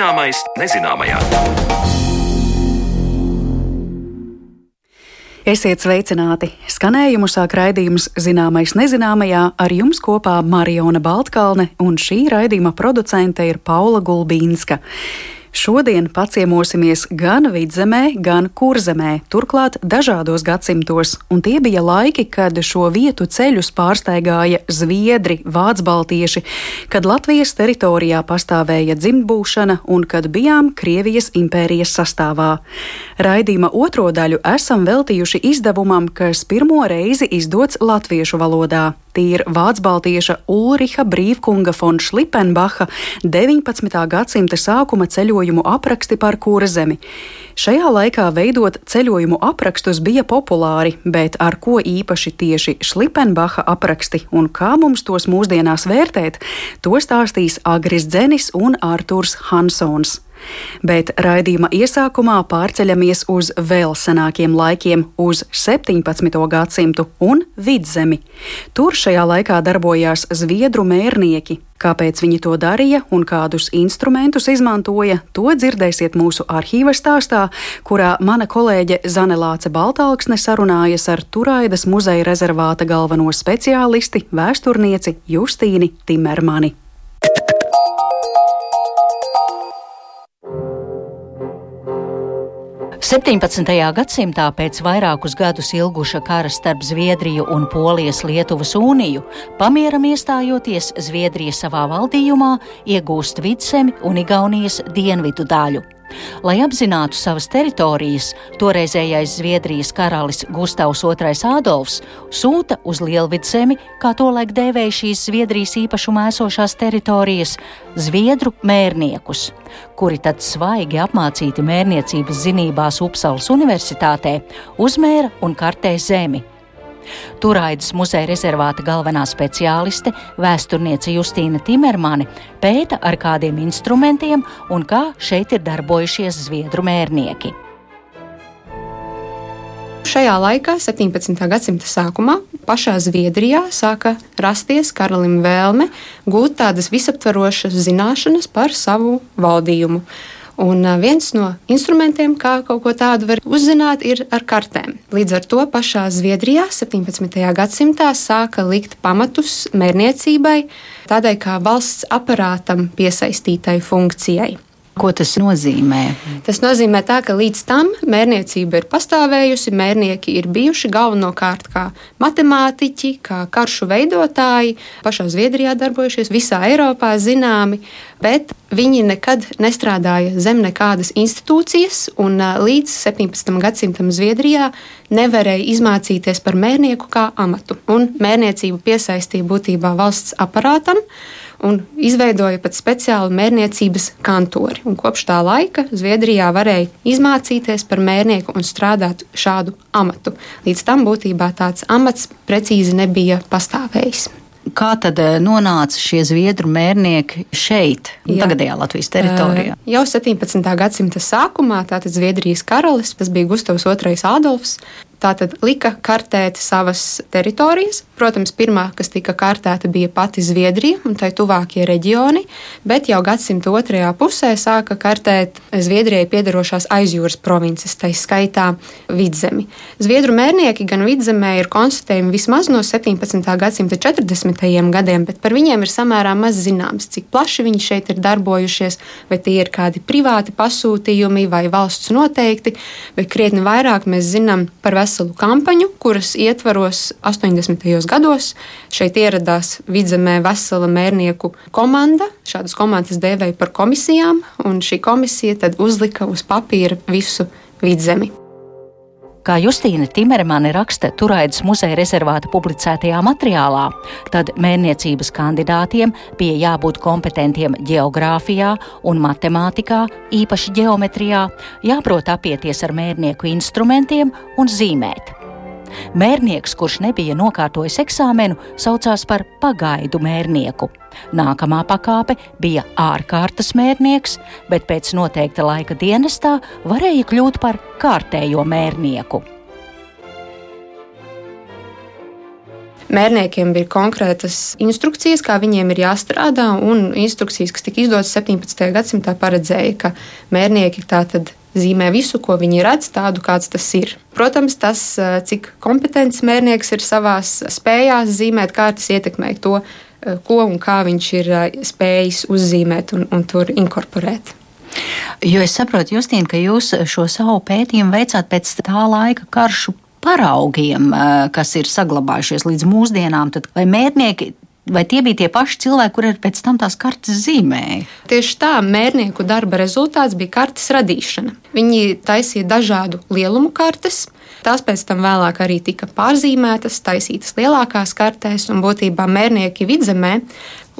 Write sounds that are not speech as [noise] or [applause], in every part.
Zināmais nezināmajā. Esiet sveicināti! Skanējumu sāk raidījums Zināmais nezināmajā ar jums kopā Mariona Baltkalne un šī raidījuma producente ir Paula Gulbīnska. Šodien paciemosimies gan vidzemē, gan kurzemē, turklāt dažādos gadsimtos, un tie bija laiki, kad šo vietu ceļus pārsteigāja zviedri, vācbaltieši, kad Latvijas teritorijā pastāvēja dzimtbūšana un kad bijām Krievijas impērijas sastāvā. Raidījuma otro daļu esam veltījuši izdevumam, kas pirmo reizi izdots latviešu valodā. Tie ir Vācu-Baltieša Ulriha Brīvkunga von Šlipenbacha 19. gadsimta sākuma ceļojumu apraksti par kurzemi. Šajā laikā veidot ceļojumu aprakstus bija populāri, bet ar ko īpaši tieši Šlipenbacha apraksti un kā mums tos mūsdienās vērtēt, to stāstīs Agris Dzenis un Arturs Hansons. Bet raidījuma iesākumā pārceļamies uz vēl senākiem laikiem, uz 17. gadsimtu un vidzemi. Tur šajā laikā darbojās zviedru mērnieki. Kāpēc viņi to darīja un kādus instrumentus izmantoja, to dzirdēsiet mūsu arhīva stāstā, kurā mana kolēģe Zanelāce Baltāksne sarunājas ar Turaidas muzeja rezervāta galveno speciālisti, vēsturnieci Justīni Timermani. 17. gadsimtā pēc vairākus gadus ilguša kara starp Zviedriju un Polijas Lietuvas uniju, pamieram iestājoties Zviedrija savā valdījumā iegūst vidsemi un Igaunijas dienvidu daļu. Lai apzinātu savas teritorijas, toreizējais Zviedrijas karalis Gustavs II Ādolfs sūta uz Lielvidzemi, kā tolaik dēvēja šīs Zviedrijas īpašumā esošās teritorijas, zviedru mērniekus, kuri tad svaigi apmācīti mērniecības zinībās Upsalas Universitātē, uzmēra un kartē zemi Turaidas muzeja rezervāta galvenā speciāliste, vēsturniece Justīna Timermane, pēta ar kādiem instrumentiem un kā šeit ir darbojušies zviedru mērnieki. Šajā laikā, 17. gadsimta sākumā, pašā Zviedrijā sāka rasties karalim vēlme gūt tādas visaptvarošas zināšanas par savu valdījumu. Un viens no instrumentiem, kā kaut ko tādu var uzzināt, ir ar kartēm. Līdz ar to pašā Zviedrijā 17. gadsimtā sāka likt pamatus mērniecībai, tādai kā valsts aparātam piesaistītai funkcijai. Ko tas nozīmē? Tas nozīmē, tā, ka līdz tam mērniecība ir pastāvējusi. Mērnieki ir bijuši galvenokārt kā matemātiķi, kā karšu veidotāji, pašā Zviedrijā darbojušies, visā Eiropā zināmi, bet viņi nekad nestrādāja zem nekādas institūcijas, un līdz 17. gadsimtam Zviedrijā nevarēja izmācīties par mērnieku kā amatu. Un mērniecību piesaistīja būtībā valsts aparātam un izveidoja pat speciālu mērniecības kantori. Un kopš tā laika Zviedrijā varēja izmācīties par mērnieku un strādāt šādu amatu. Līdz tam būtībā tāds amats precīzi nebija pastāvējis. Kā tad eh, nonāca šie zviedru mērnieki šeit, Jā. tagadējā Latvijas teritorijā? Uh, jau 17. gadsimta sākumā tātad Zviedrijas karalis, tas bija Gustavs II Adolfs, Tātad lika kartēt savas teritorijas. Protams, pirmā, kas tika kartēta, bija pati Zviedrija un tai tuvākie reģioni, bet jau gadsimta otrajā pusē sāka kartēt Zviedrijai piedarošās aizjūras provinces, tā skaitā vidzemi. Zviedru mērnieki gan vidzemē ir konstatējumi vismaz no 17. gadsimta 40. gadiem, bet par viņiem ir samērā maz zināms, cik plaši viņi šeit ir darbojušies, vai tie ir kādi privāti pasūtījumi vai valsts noteikti, bet krietni vairāk mēs zinām par veselu veselu kampaņu, kuras ietvaros 80. gados šeit ieradās vidzemē vesela mērnieku komanda. Šādas komandas dēvēja par komisijām, un šī komisija tad uzlika uz papīra visu vidzemi. Kā Justīna Timermane raksta Turaidas muzeja rezervāta publicētajā materiālā, tad mērniecības kandidātiem bija jābūt kompetentiem geogrāfijā un matemātikā, īpaši geometrijā, jāprot apieties ar mērnieku instrumentiem un zīmēt. Mērnieks, kurš nebija nokārtojis eksāmenu, saucās par pagaidu mērnieku. Nākamā pakāpe bija ārkārtas mērnieks, bet pēc noteikta laika dienestā varēja kļūt par kārtējo mērnieku. Mērniekiem bija konkrētas instrukcijas, kā viņiem ir jāstrādā, un instrukcijas, kas tika izdotas 17. gadsimtā, paredzēja, ka mērnieki tātad zīmē visu, ko viņi redz, tādu kāds tas ir. Protams, tas, cik kompetents mērnieks ir savā spējās zīmēt kārtas, ietekmē to, ko un kā viņš ir spējis uzzīmēt un, un tur inkorporēt. Jo es saprotu, Justīna, ka jūs šo savu pētījumu veicāt pēc tā laika karšu paraugiem, kas ir saglabājušies līdz mūsdienām. Tad vai mērnieki Vai tie bija tie paši cilvēki, kuriem pēc tam tās kartes zīmēja? Tieši tā, mērnieku darba rezultāts bija kartes radīšana. Viņi taisīja dažādu lielumu kartes. Tās pēc tam vēlāk arī tika pārzīmētas, taisītas lielākās kartēs, un būtībā mērnieki vidzemē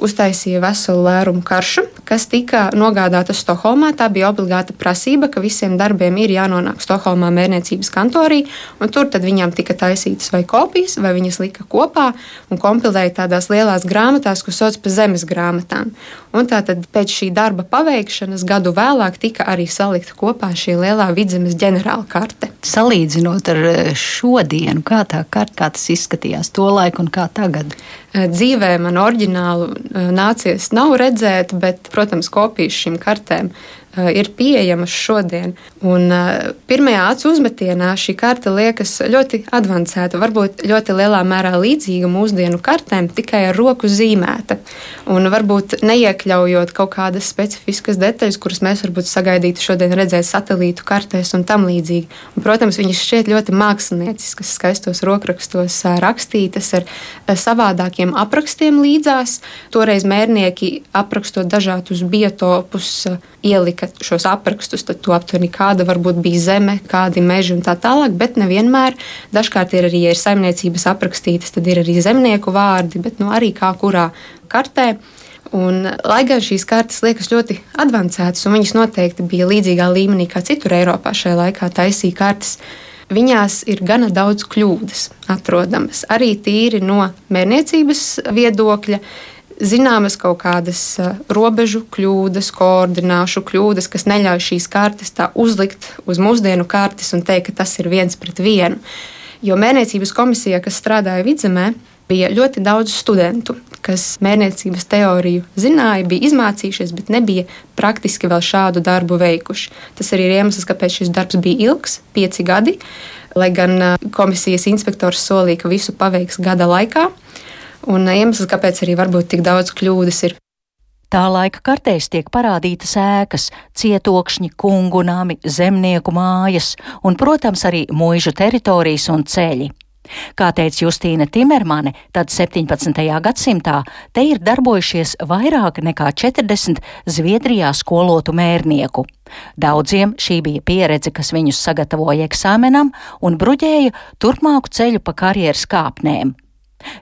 uztaisīja veselu lērumu karšu, kas tika nogādāta Stokholmā. Tā bija obligāta prasība, ka visiem darbiem ir jānonāk Stokholmā mērniecības kantorī, un tur viņām tika taisītas vai kopijas, vai viņas lika kopā un kompilēja tādās lielās grāmatās, ko sauc par zemes grāmatām. Un tātad pēc šī darba paveikšanas gadu vēlāk tika arī salikta kopā šī lielā vidzemes ģenerāla karte. Salīdzinot ar eh, šodienu, kā tā karte, kā tas izskatījās to laiku un kā tagad? Eh, dzīvē man oriģinālu eh, nācies nav redzēt, bet, protams, kopijas šīm kartēm ir pieejamas šodien. Un, uh, pirmajā acu uzmetienā šī karte liekas ļoti avansēta, varbūt ļoti lielā mērā līdzīga mūsdienu kartēm, tikai ar roku zīmēta. Un varbūt neiekļaujot kaut kādas specifiskas detaļas, kuras mēs varbūt sagaidītu šodien redzēt satelītu kartēs un tam līdzīgi. Un, protams, viņas šķiet ļoti mākslinieciskas, skaistos rokrakstos rakstītas ar savādākiem aprakstiem līdzās. Toreiz mērnieki aprakstot dažādus biotopus ielika šos aprakstus, tad to aptuveni kāda varbūt bija zeme, kādi meži un tā tālāk, bet nevienmēr. Dažkārt ir arī, ja ir saimniecības aprakstītas, tad ir arī zemnieku vārdi, bet nu, arī kā kurā kartē. Un, lai gan šīs kartes liekas ļoti avansētas, un viņas noteikti bija līdzīgā līmenī kā citur Eiropā šajā laikā taisīja kartes, viņās ir gana daudz kļūdas atrodamas. Arī tīri no mērniecības viedokļa zināmas kaut kādas robežu kļūdas, koordināšu kļūdas, kas neļauj šīs kartes tā uzlikt uz mūsdienu kartes un teikt, ka tas ir viens pret vienu. Jo mērniecības komisijā, kas strādāja vidzemē, bija ļoti daudz studentu, kas mērniecības teoriju zināja, bija izmācījušies, bet nebija praktiski vēl šādu darbu veikuši. Tas arī ir iemesls, kāpēc šis darbs bija ilgs, pieci gadi. Lai gan komisijas inspektors solīja, ka visu paveiks gada laikā, un iemesls, kāpēc arī varbūt tik daudz kļūdas ir. Tā laika kartēs tiek parādītas ēkas, cietokšņi, kungu nami, zemnieku mājas un, protams, arī mūžu teritorijas un ceļi. Kā teica Justīna Timermane, tad 17. gadsimtā te ir darbojušies vairāk nekā 40 Zviedrijā skolotu mērnieku. Daudziem šī bija pieredze, kas viņus sagatavoja eksāmenam un bruģēja turpmāku ceļu pa karjeras kāpnēm.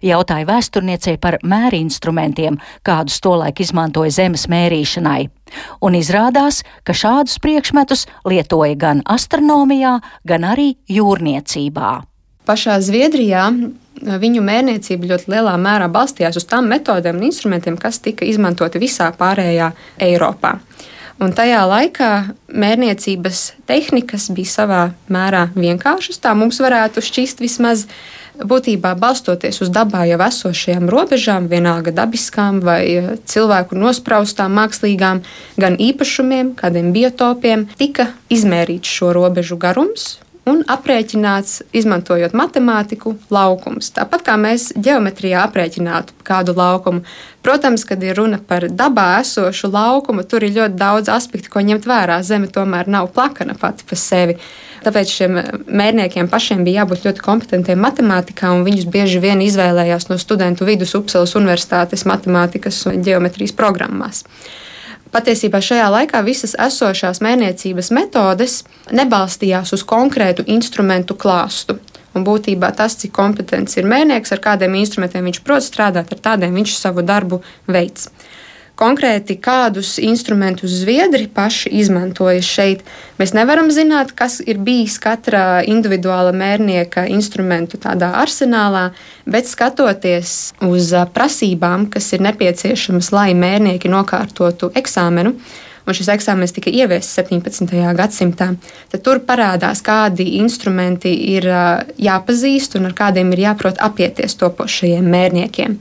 Jautāja vēsturniecei par mērinstrumentiem, kādus tolaik izmantoja zemes mērīšanai. Un izrādās, ka šādus priekšmetus lietoja gan astronomijā, gan arī jūrniecībā. Pašā Zviedrijā viņu mērniecība ļoti lielā mērā balstījās uz tām metodēm un instrumentiem, kas tika izmantoti visā pārējā Eiropā. Un tajā laikā mērniecības tehnikas bija savā mērā vienkāršas. Tā mums varētu šķist vismaz būtībā balstoties uz dabā jau esošajām robežām, vienalga dabiskām vai eh, cilvēku nospraustām, mākslīgām, gan īpašumiem, kādiem biotopiem, tika izmērīts šo robežu garums un aprēķināts, izmantojot matemātiku, laukums. Tāpat kā mēs geometrijā aprēķinātu kādu laukumu. Protams, kad ir runa par dabā esošu laukumu, tur ir ļoti daudz aspektu, ko ņemt vērā. Zeme tomēr nav plakana pati par sevi. Tāpēc šiem mērniekiem pašiem bija jābūt ļoti kompetentiem matemātikā, un viņus bieži vien izvēlējās no studentu vidus Upsalas Universitātes matemātikas un geometrijas programmās. Patiesībā šajā laikā visas esošās mēniecības metodes nebalstījās uz konkrētu instrumentu klāstu. Un būtībā tas, cik kompetents ir mēnieks, ar kādiem instrumentiem viņš prot strādāt, ar tādiem viņš savu darbu veids. Konkrēti, kādus instrumentus zviedri paši izmantoja šeit, mēs nevaram zināt, kas ir bijis katra individuāla mērnieka instrumentu tādā arsenālā, bet skatoties uz prasībām, kas ir nepieciešamas, lai mērnieki nokārtotu eksāmenu, un šis eksāmenis tika ieviests 17. gadsimtā, tad tur parādās, kādi instrumenti ir jāpazīst un ar kādiem ir jāprot apieties topošajiem mērniekiem.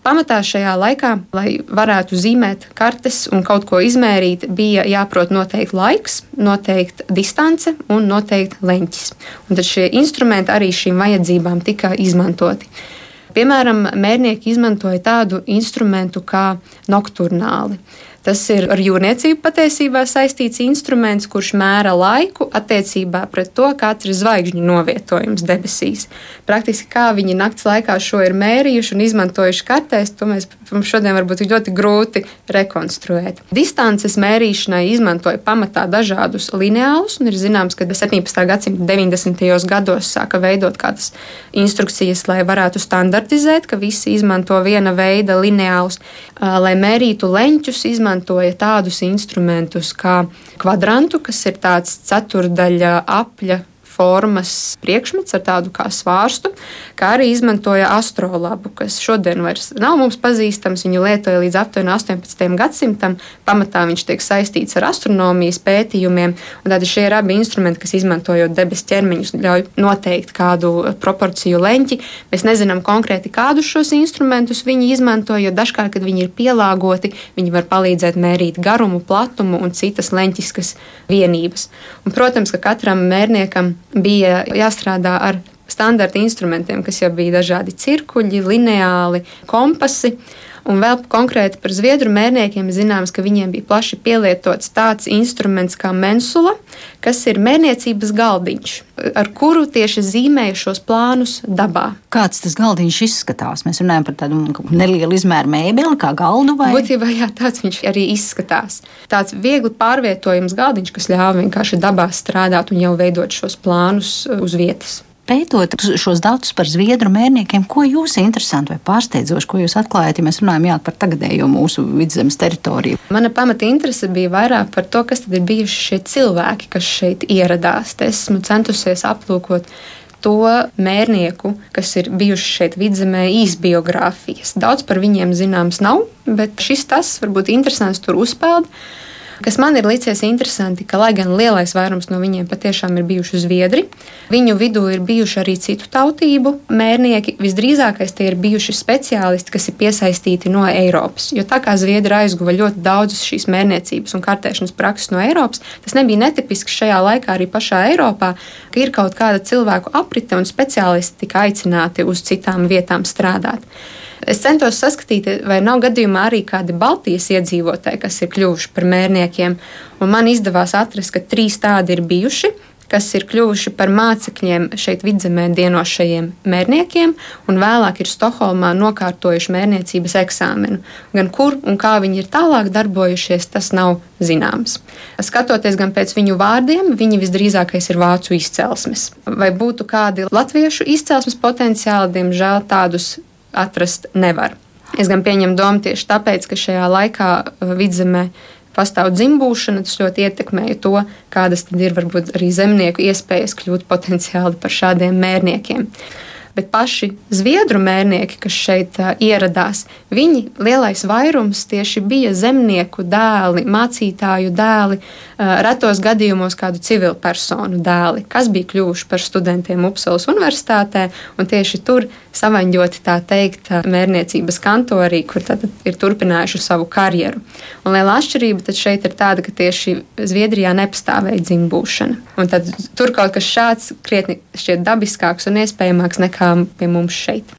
Pamatā šajā laikā, lai varētu zīmēt kartes un kaut ko izmērīt, bija jāprot noteikt laiks, noteikt distance un noteikt leņķis. Un tad šie instrumenti arī šīm vajadzībām tika izmantoti. Piemēram, mērnieki izmantoja tādu instrumentu kā nokturnāli. Tas ir ar jūrniecību patiesībā saistīts instruments, kurš mēra laiku attiecībā pret to, kāds ir zvaigžņu novietojums debesīs. Praktiski kā viņi naktas laikā šo ir mērījuši un izmantojuši kartēs, to mēs šodien varbūt ļoti grūti rekonstruēt. Distances mērīšanai izmantoja pamatā dažādus lineālus, un ir zināms, ka 17. gadsimta 90. gados sāka veidot kādas instrukcijas, lai varētu standartizēt, ka visi izmanto viena veida lineālus, lai mērītu leņķus, izmantot izmantoja tādus instrumentus kā kvadrantu, kas ir tāds ceturdaļa apļa formas priekšmets ar tādu kā svārstu, kā arī izmantoja astrolabu, kas šodien vairs nav mums pazīstams. Viņu lietoja līdz aptuveni 18. gadsimtam. Pamatā viņš tiek saistīts ar astronomijas pētījumiem, un tādi šie ir abi instrumenti, kas izmantojot debesu ķermeņus, ļauj noteikt kādu proporciju leņķi. Mēs nezinām konkrēti, kādus šos instrumentus viņi izmanto, jo dažkārt, kad viņi ir pielāgoti, viņi var palīdzēt mērīt garumu, platumu un citas leņķiskas vienības. Un, protams, ka katram mērniekam bija jāstrādā ar standarta instrumentiem, kas jau bija dažādi cirkuļi, lineāli, kompasi. Un vēl konkrēti par zviedru mērniekiem zināms, ka viņiem bija plaši pielietots tāds instruments kā mensula, kas ir mērniecības galdiņš, ar kuru tieši zīmēja šos plānus dabā. Kāds tas galdiņš izskatās? Mēs runājam par tādu nelielu izmēru mēbeli, kā galdu vai? Būtībā jā, tāds viņš arī izskatās. Tāds viegli pārvietojams galdiņš, kas ļāva vienkārši dabā strādāt un jau veidot šos plānus uz vietas pētot šos datus par zviedru mērniekiem, ko jūs interesanti vai pārsteidzoši, ko jūs atklājat, ja mēs runājam jā, par tagadējo mūsu vidzemes teritoriju? Mana pamata interese bija vairāk par to, kas tad ir bijuši šie cilvēki, kas šeit ieradās. Te esmu centusies aplūkot to mērnieku, kas ir bijuši šeit vidzemē, īsbiogrāfijas. Daudz par viņiem zināms nav, bet šis tas varbūt interesants tur uzpeld. Kas man ir licies interesanti, ka, lai gan lielais vairums no viņiem patiešām ir bijuši zviedri, viņu vidū ir bijuši arī citu tautību mērnieki. Visdrīzākais tie ir bijuši speciālisti, kas ir piesaistīti no Eiropas. Jo tā kā zviedri aizguva ļoti daudzas šīs mērniecības un kartēšanas prakses no Eiropas, tas nebija netipiski šajā laikā arī pašā Eiropā, ka ir kaut kāda cilvēku aprite un speciālisti tika aicināti uz citām vietām strādāt. Es centos saskatīt, vai nav gadījumā arī kādi Baltijas iedzīvotāji, kas ir kļuvuši par mērniekiem. Un man izdevās atrast, ka trīs tādi ir bijuši kas ir kļuvuši par mācekļiem šeit vidzemē dienošajiem mērniekiem, un vēlāk ir Stokholmā nokārtojuši mērniecības eksāmenu. Gan kur un kā viņi ir tālāk darbojušies, tas nav zināms. Skatoties gan pēc viņu vārdiem, viņi visdrīzākais ir vācu izcelsmes. Vai būtu kādi latviešu izcelsmes potenciāli, diemžēl tādus atrast nevar. Es gan pieņemu domu tieši tāpēc, ka šajā laikā uh, vidzemē pastāv dzimbūšana, tas ļoti ietekmēja to, kādas ir varbūt arī zemnieku iespējas kļūt potenciāli par šādiem mērniekiem bet paši zviedru mērnieki, kas šeit uh, ieradās, viņi lielais vairums tieši bija zemnieku dēli, mācītāju dēli, uh, retos gadījumos kādu civilpersonu dēli, kas bija kļuvuši par studentiem Upsalas universitātē un tieši tur savaņģoti tā teikt mērniecības kantorī, kur tad ir turpinājuši savu karjeru. Un liela atšķirība šeit ir tāda, ka tieši Zviedrijā nepastāvēja dzimbūšana. Un tad tur kaut kas šāds krietni šķiet dabiskāks un iespējamāks nekā pie mums šeit.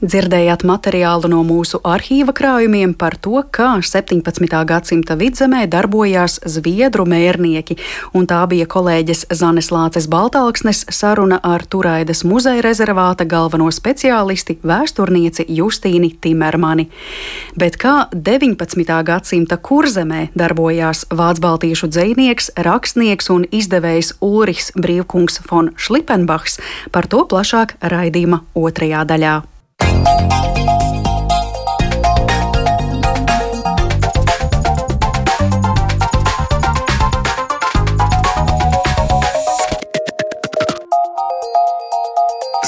Dzirdējāt materiālu no mūsu arhīva krājumiem par to, kā 17. gadsimta vidzemē darbojās zviedru mērnieki, un tā bija kolēģis Zanes Lāces Baltāksnes saruna ar Turaidas muzeja rezervāta galveno speciālisti vēsturnieci Justīni Timermani. Bet kā 19. gadsimta kurzemē darbojās vācu-baltiešu dzinieks, rakstnieks un izdevējs Ulrichs Brīvkungs von Šlipenbachs, par to plašāk raidījuma otrajā daļā.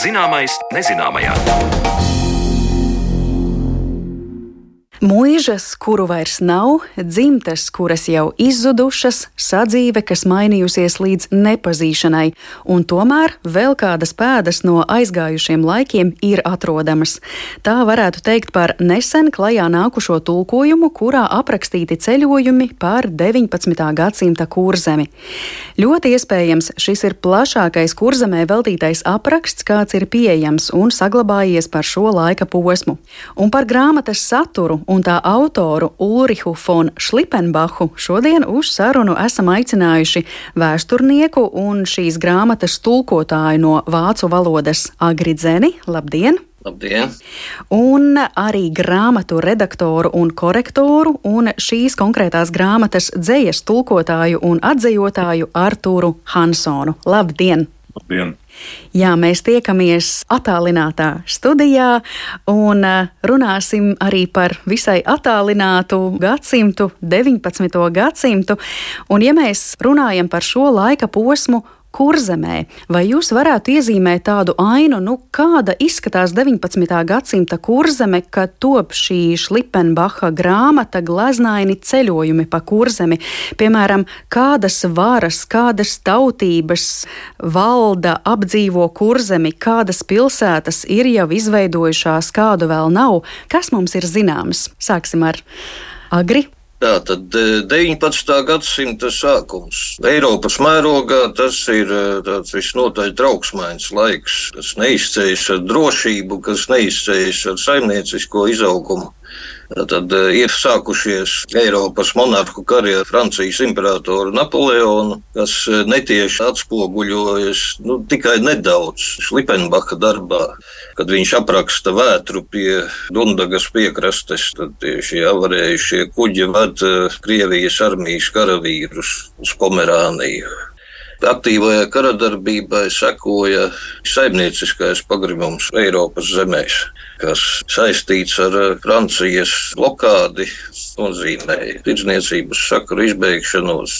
Zināmais nezināmajā. Mūžas, kuru vairs nav, dzimtas, kuras jau izzudušas, sadzīve, kas mainījusies līdz nepazīšanai, un tomēr vēl kādas pēdas no aizgājušiem laikiem ir atrodamas. Tā varētu teikt par nesen klajā nākušo tulkojumu, kurā aprakstīti ceļojumi pār 19. gadsimta kurzemi. Ļoti iespējams, šis ir plašākais kurzemē veltītais apraksts, kāds ir pieejams un saglabājies par šo laika posmu. Un par grāmatas saturu un tā autoru Ulrihu von Šlipenbachu šodien uz sarunu esam aicinājuši vēsturnieku un šīs grāmatas tulkotāju no vācu valodas Agridzeni. Labdien! Labdien! Un arī grāmatu redaktoru un korektoru un šīs konkrētās grāmatas dzējas tulkotāju un atzījotāju Artūru Hansonu. Labdien! Labdien! Jā, mēs tiekamies attālinātā studijā un eh, runāsim arī par visai attālinātu gadsimtu, 19. gadsimtu. Un, ja mēs runājam par šo laika posmu, kurzemē. Vai jūs varētu iezīmēt tādu ainu, nu, kāda izskatās 19. gadsimta kurzeme, kad top šī Šlipenbacha grāmata gleznaini ceļojumi pa kurzemi? Piemēram, kādas varas, kādas tautības valda apdzīvo kurzemi, kādas pilsētas ir jau izveidojušās, kādu vēl nav, kas mums ir zināms? Sāksim ar Agri. Tā tad 19. gadsimta sākums. Eiropas mērogā tas ir e, tāds visnotaļ trauksmains laiks, kas neizceļas ar drošību, kas neizceļas ar saimniecisko izaugumu. Tad eh, ir sākušies Eiropas monarhu kari ar Francijas imperatoru Napoleonu, kas eh, netieši atspoguļojas nu, tikai nedaudz Šlipenbacha darbā. Kad viņš apraksta vētru pie Dundagas piekrastes, tad šie avarējušie kuģi ved eh, Krievijas armijas karavīrus uz Pomerāniju. Aktīvajai karadarbībai sekoja saimnieciskais pagrimums Eiropas zemēs kas saistīts ar eh, Francijas blokādi, nozīmēja tirdzniecības sakaru izbeigšanos,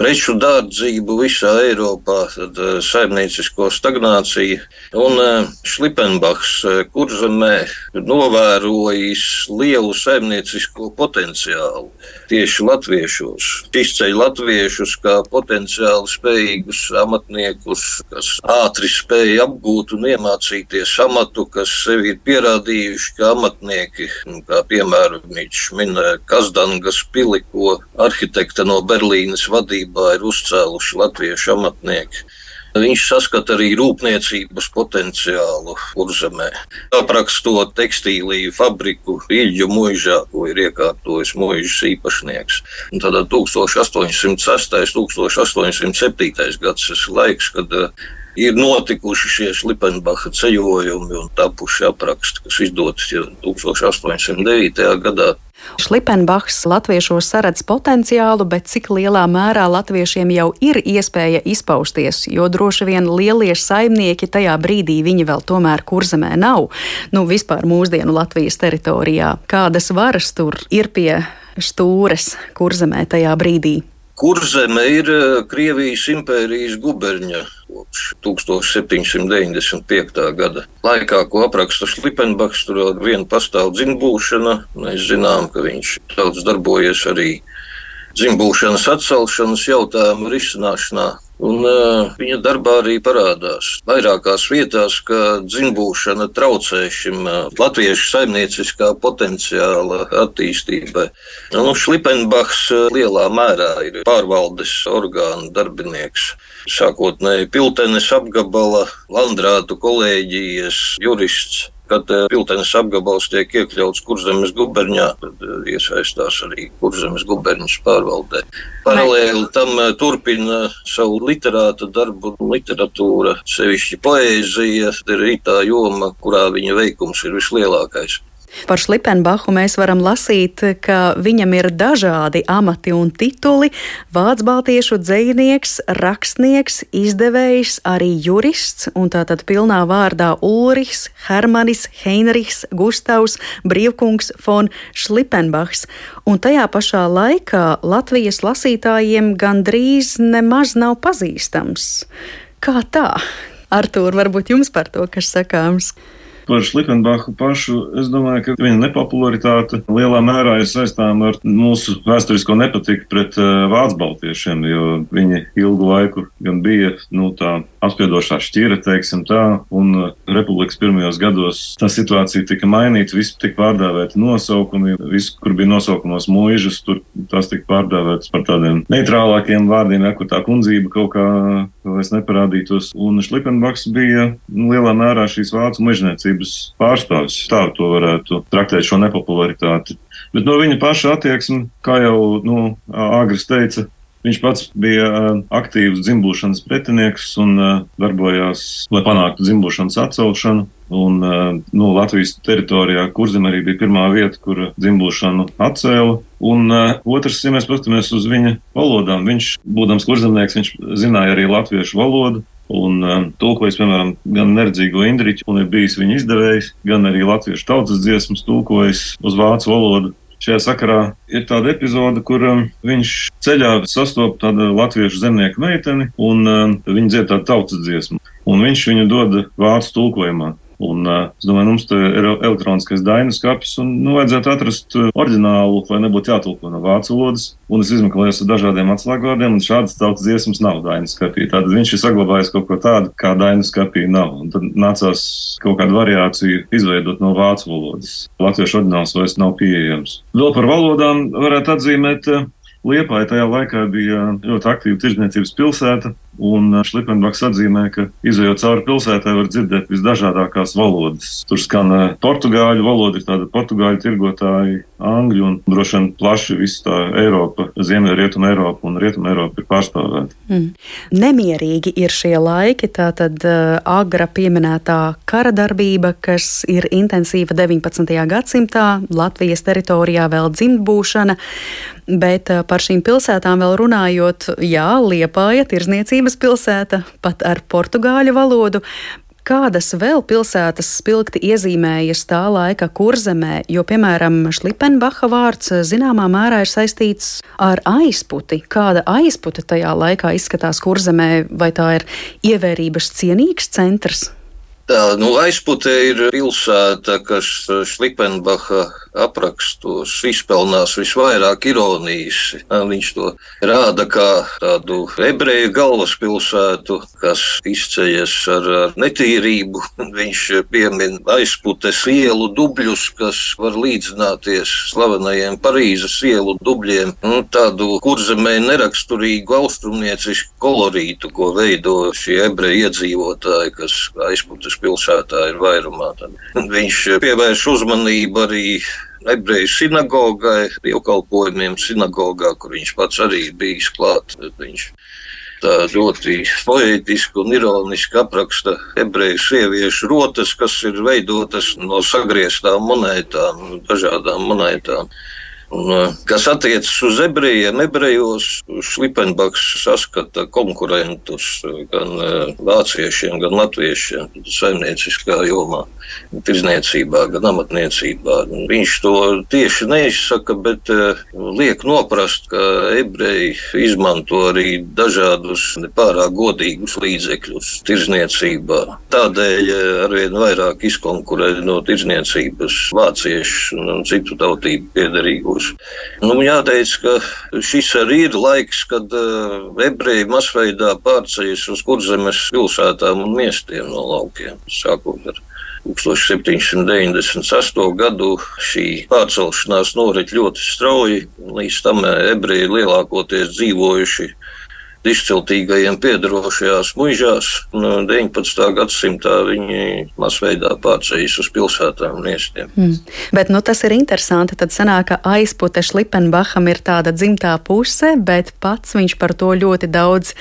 preču dārdzību visā Eiropā, tad eh, saimniecisko stagnāciju. Un eh, Šlipenbachs kurzemē novērojis lielu saimniecisko potenciālu tieši latviešos. Izceļ latviešus kā potenciāli spējīgus amatniekus, kas ātri spēja apgūt un iemācīties amatu, kas sevi ir pierādījis parādījuši, ka amatnieki, nu, kā piemēram viņš minēja Kazdangas pili, ko arhitekta no Berlīnes vadībā ir uzcēluši latviešu amatnieki. Viņš saskata arī rūpniecības potenciālu kurzemē. Aprakstot tekstīliju fabriku Ilģu mūžā, ko ir iekārtojis mūžas īpašnieks. Un tad 1806. 1807. gads ir laiks, kad ir notikuši šie Šlipenbacha ceļojumi un tapuši apraksti, kas izdoti 1809. gadā. Šlipenbachs latviešos saredz potenciālu, bet cik lielā mērā latviešiem jau ir iespēja izpausties, jo droši vien lielie saimnieki tajā brīdī viņi vēl tomēr kurzemē nav. Nu, vispār mūsdienu Latvijas teritorijā. Kādas varas tur ir pie stūres kurzemē tajā brīdī? Kurzeme ir eh, Krievijas impērijas guberņa kopš 1795. gada. Laikā, ko apraksta Šlipenbachs, tur vēl viena pastāv dzimbūšana. Mēs zinām, ka viņš daudz darbojies arī dzimbūšanas atcelšanas jautājumu risināšanā. Un, uh, viņa darbā arī parādās vairākās vietās, ka dzimbūšana traucē šim uh, latviešu saimnieciskā potenciāla attīstībai. Nu, Šlipenbachs uh, lielā mērā ir pārvaldes orgānu darbinieks. Sākotnēji Piltenes apgabala, Landrātu kolēģijas jurists kad eh, Piltenes apgabals tiek iekļauts Kurzemes guberņā, tad eh, iesaistās arī Kurzemes guberņas pārvaldē. Paralēli tam eh, turpina savu literāta darbu, literatūra, sevišķi poēzija, ir tā joma, kurā viņa veikums ir vislielākais. Par Šlipenbachu mēs varam lasīt, ka viņam ir dažādi amati un tituli - vācu baltiešu dzinieks, rakstnieks, izdevējs, arī jurists, un tātad pilnā vārdā Ulrichs, Hermanis, Heinrichs, Gustavs, Brīvkungs von Šlipenbachs. Un tajā pašā laikā Latvijas lasītājiem gandrīz nemaz nav pazīstams. Kā tā? Artūr, varbūt jums par to kas sakāms? Par Šlipenbachu pašu, es domāju, ka viņa nepopularitāte lielā mērā ir saistām ar mūsu vēsturisko nepatiku pret uh, vācu baltiešiem, jo viņi ilgu laiku gan bija nu, tā apspiedošā šķira, teiksim tā, un uh, republikas pirmajos gados tā situācija tika mainīta, viss tika pārdēvēti nosaukumi, viss, kur bija nosaukumos mūžas, tur tas tika pārdēvēts par tādiem neitrālākiem vārdiem, ja kur tā kundzība kaut kā vairs neparādītos. Un Šlipenbachs bija nu, lielā mērā šīs vācu mežniecības pārstāvis. Tā to varētu traktēt šo nepopularitāti. Bet no viņa paša attieksme, kā jau nu, Agris teica, Viņš pats bija aktīvs dzimbūšanas pretinieks un darbojās, lai panāktu dzimbūšanas atcelšanu. Un, nu, Latvijas teritorijā Kurzem arī bija pirmā vieta, kur dzimbūšanu atcēla. Un uh, otrs, ja mēs paskatāmies uz viņa valodām, viņš, būdams kurzemnieks, viņš zināja arī latviešu valodu. Un um, tulkojis, piemēram, gan nerdzīgo Indriču, un ir bijis viņa izdevējs, gan arī latviešu tautas dziesmas tulkojis uz vācu valodu. Šajā sakarā ir tāda epizode, kur um, viņš ceļā sastopas tādu latviešu zemnieku meiteni, un um, viņa dzied tādu tautas dziesmu. Un viņš viņu dod vācu tulkojumā. Un, es domāju, mums te ir elektroniskais dainas skats, un nu, vajadzētu atrast oriģinālu, lai nebūtu jātulko no vācu valodas. Un es izmeklēju ar dažādiem atslēgvārdiem, un šādas tautas dziesmas nav dainas skapī. Tātad viņš ir saglabājis kaut ko tādu, kā dainas skapī nav. Un tad nācās kaut kādu variāciju izveidot no vācu valodas. Latviešu oriģināls vairs nav pieejams. Vēl par valodām varētu atzīmēt. Liepāja tajā laikā bija ļoti aktīva tirdzniecības pilsēta, Un uh, Šlipenbaks atzīmē, ka izējot cauri pilsētai var dzirdēt visdažādākās valodas. Tur skan uh, portugāļu valoda, ir tāda portugāļu tirgotāji, angļu un droši vien plaši visa tā Eiropa, Ziemeļa rietuma Eiropa un rietuma Eiropa ir pārstāvēta. Mm. Nemierīgi ir šie laiki, tā tad uh, agra pieminētā kara darbība, kas ir intensīva 19. gadsimtā, Latvijas teritorijā vēl dzimtbūšana, bet par šīm pilsētām vēl runājot, jā, Liepāja, tirzniecības Rīgas pilsēta, pat ar portugāļu valodu. Kādas vēl pilsētas spilgti iezīmējas tā laika kurzemē, jo, piemēram, Šlipenbacha vārds zināmā mērā ir saistīts ar aizputi. Kāda aizputa tajā laikā izskatās kurzemē, vai tā ir ievērības cienīgs centrs? Tā, nu, aizputē ir pilsēta, kas Šlipenbacha aprakstos izpelnās visvairāk ironijas. Viņš to rāda kā tādu ebreju galvaspilsētu, kas izceļas ar, ar netīrību. Viņš piemin aizputes ielu dubļus, kas var līdzināties slavenajiem Parīzes ielu dubļiem. Nu, tādu kurzemē neraksturīgu austrumniecisku kolorītu, ko veido šie ebreju iedzīvotāji, kas aizputes pilsētā ir vairumā. Tad viņš pievērš uzmanību arī ebreju sinagogai, dievkalpojumiem sinagogā, kur viņš pats arī bijis klāt. Viņš tā ļoti poētiski un ironiski apraksta ebreju sieviešu rotas, kas ir veidotas no sagrieztām monētām, dažādām monētām. Un, kas attiecas uz ebrejiem, ebrejos Šlipenbaks saskata konkurentus gan vāciešiem, gan latviešiem saimnieciskā jomā, tirzniecībā, gan amatniecībā. Viņš to tieši neizsaka, bet liek noprast, ka ebreji izmanto arī dažādus nepārāk godīgus līdzekļus tirzniecībā. Tādēļ arvien vairāk izkonkurē no tirzniecības vāciešu un citu tautību piedarīgos būs. Nu, jāteic, ka šis arī ir laiks, kad uh, ebreji masveidā pārceļas uz kurzemes pilsētām un miestiem no laukiem. Sākot ar 1798. gadu šī pārcelšanās norit ļoti strauji. Līdz tam ebreji lielākoties dzīvojuši izciltīgajiem piedarošajās muižās. No 19. gadsimtā viņi masveidā pārceļas uz pilsētām un miestiem. Mm. Bet nu, tas ir interesanti. Tad sanāk, ka aizpute Šlipenbacham ir tāda dzimtā puse, bet pats viņš par to ļoti daudz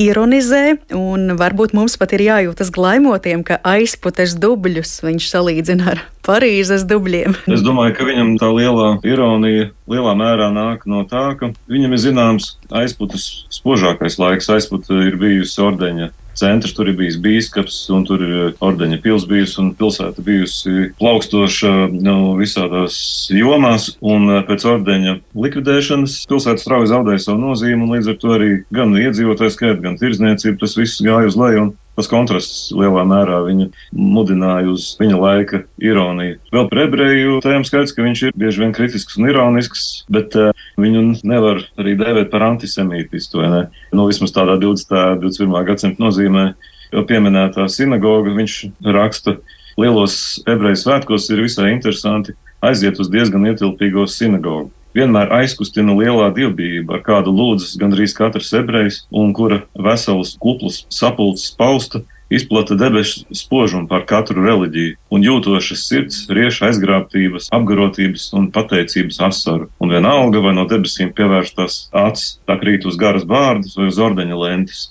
ironizē, un varbūt mums pat ir jājūtas glaimotiem, ka aizputes dubļus viņš salīdzina ar Parīzes dubļiem. es domāju, ka viņam tā lielā ironija lielā mērā nāk no tā, ka viņam ir zināms aizputes spožākais laiks. Aizpute ir bijusi ordeņa centrs, tur ir bijis bīskaps, un tur ir eh, ordeņa pils bijusi, un pilsēta bijusi plaukstoša nu, visādās jomās, un eh, pēc ordeņa likvidēšanas pilsēta strauji zaudēja savu nozīmi, un līdz ar to arī gan iedzīvotāju skaitu, gan tirzniecību tas viss gāja uz leju. Tas kontrasts lielā mērā viņu mudināja uz viņa laika ironiju. Vēl par ebreju tēmu skaidrs, ka viņš ir bieži vien kritisks un ironisks, bet uh, viņu nevar arī dēvēt par antisemītistu? Nu, vismaz tādā 20. 21. gadsimta nozīmē, jo pieminētā sinagoga viņš raksta lielos ebreju svētkos ir visai interesanti aiziet uz diezgan ietilpīgo sinagogu vienmēr aizkustina lielā dievbijība, ar kādu lūdzas gandrīz katrs ebrejs, un kura veselas kuplus sapulces pausta izplata debesu spožumu pār katru reliģiju, un jūtošas sirds rieš aizgrābtības, apgarotības un pateicības asaru. Un vienalga, vai no debesīm pievērstās acis tā krīt uz garas bārdas vai uz ordeņa lentes.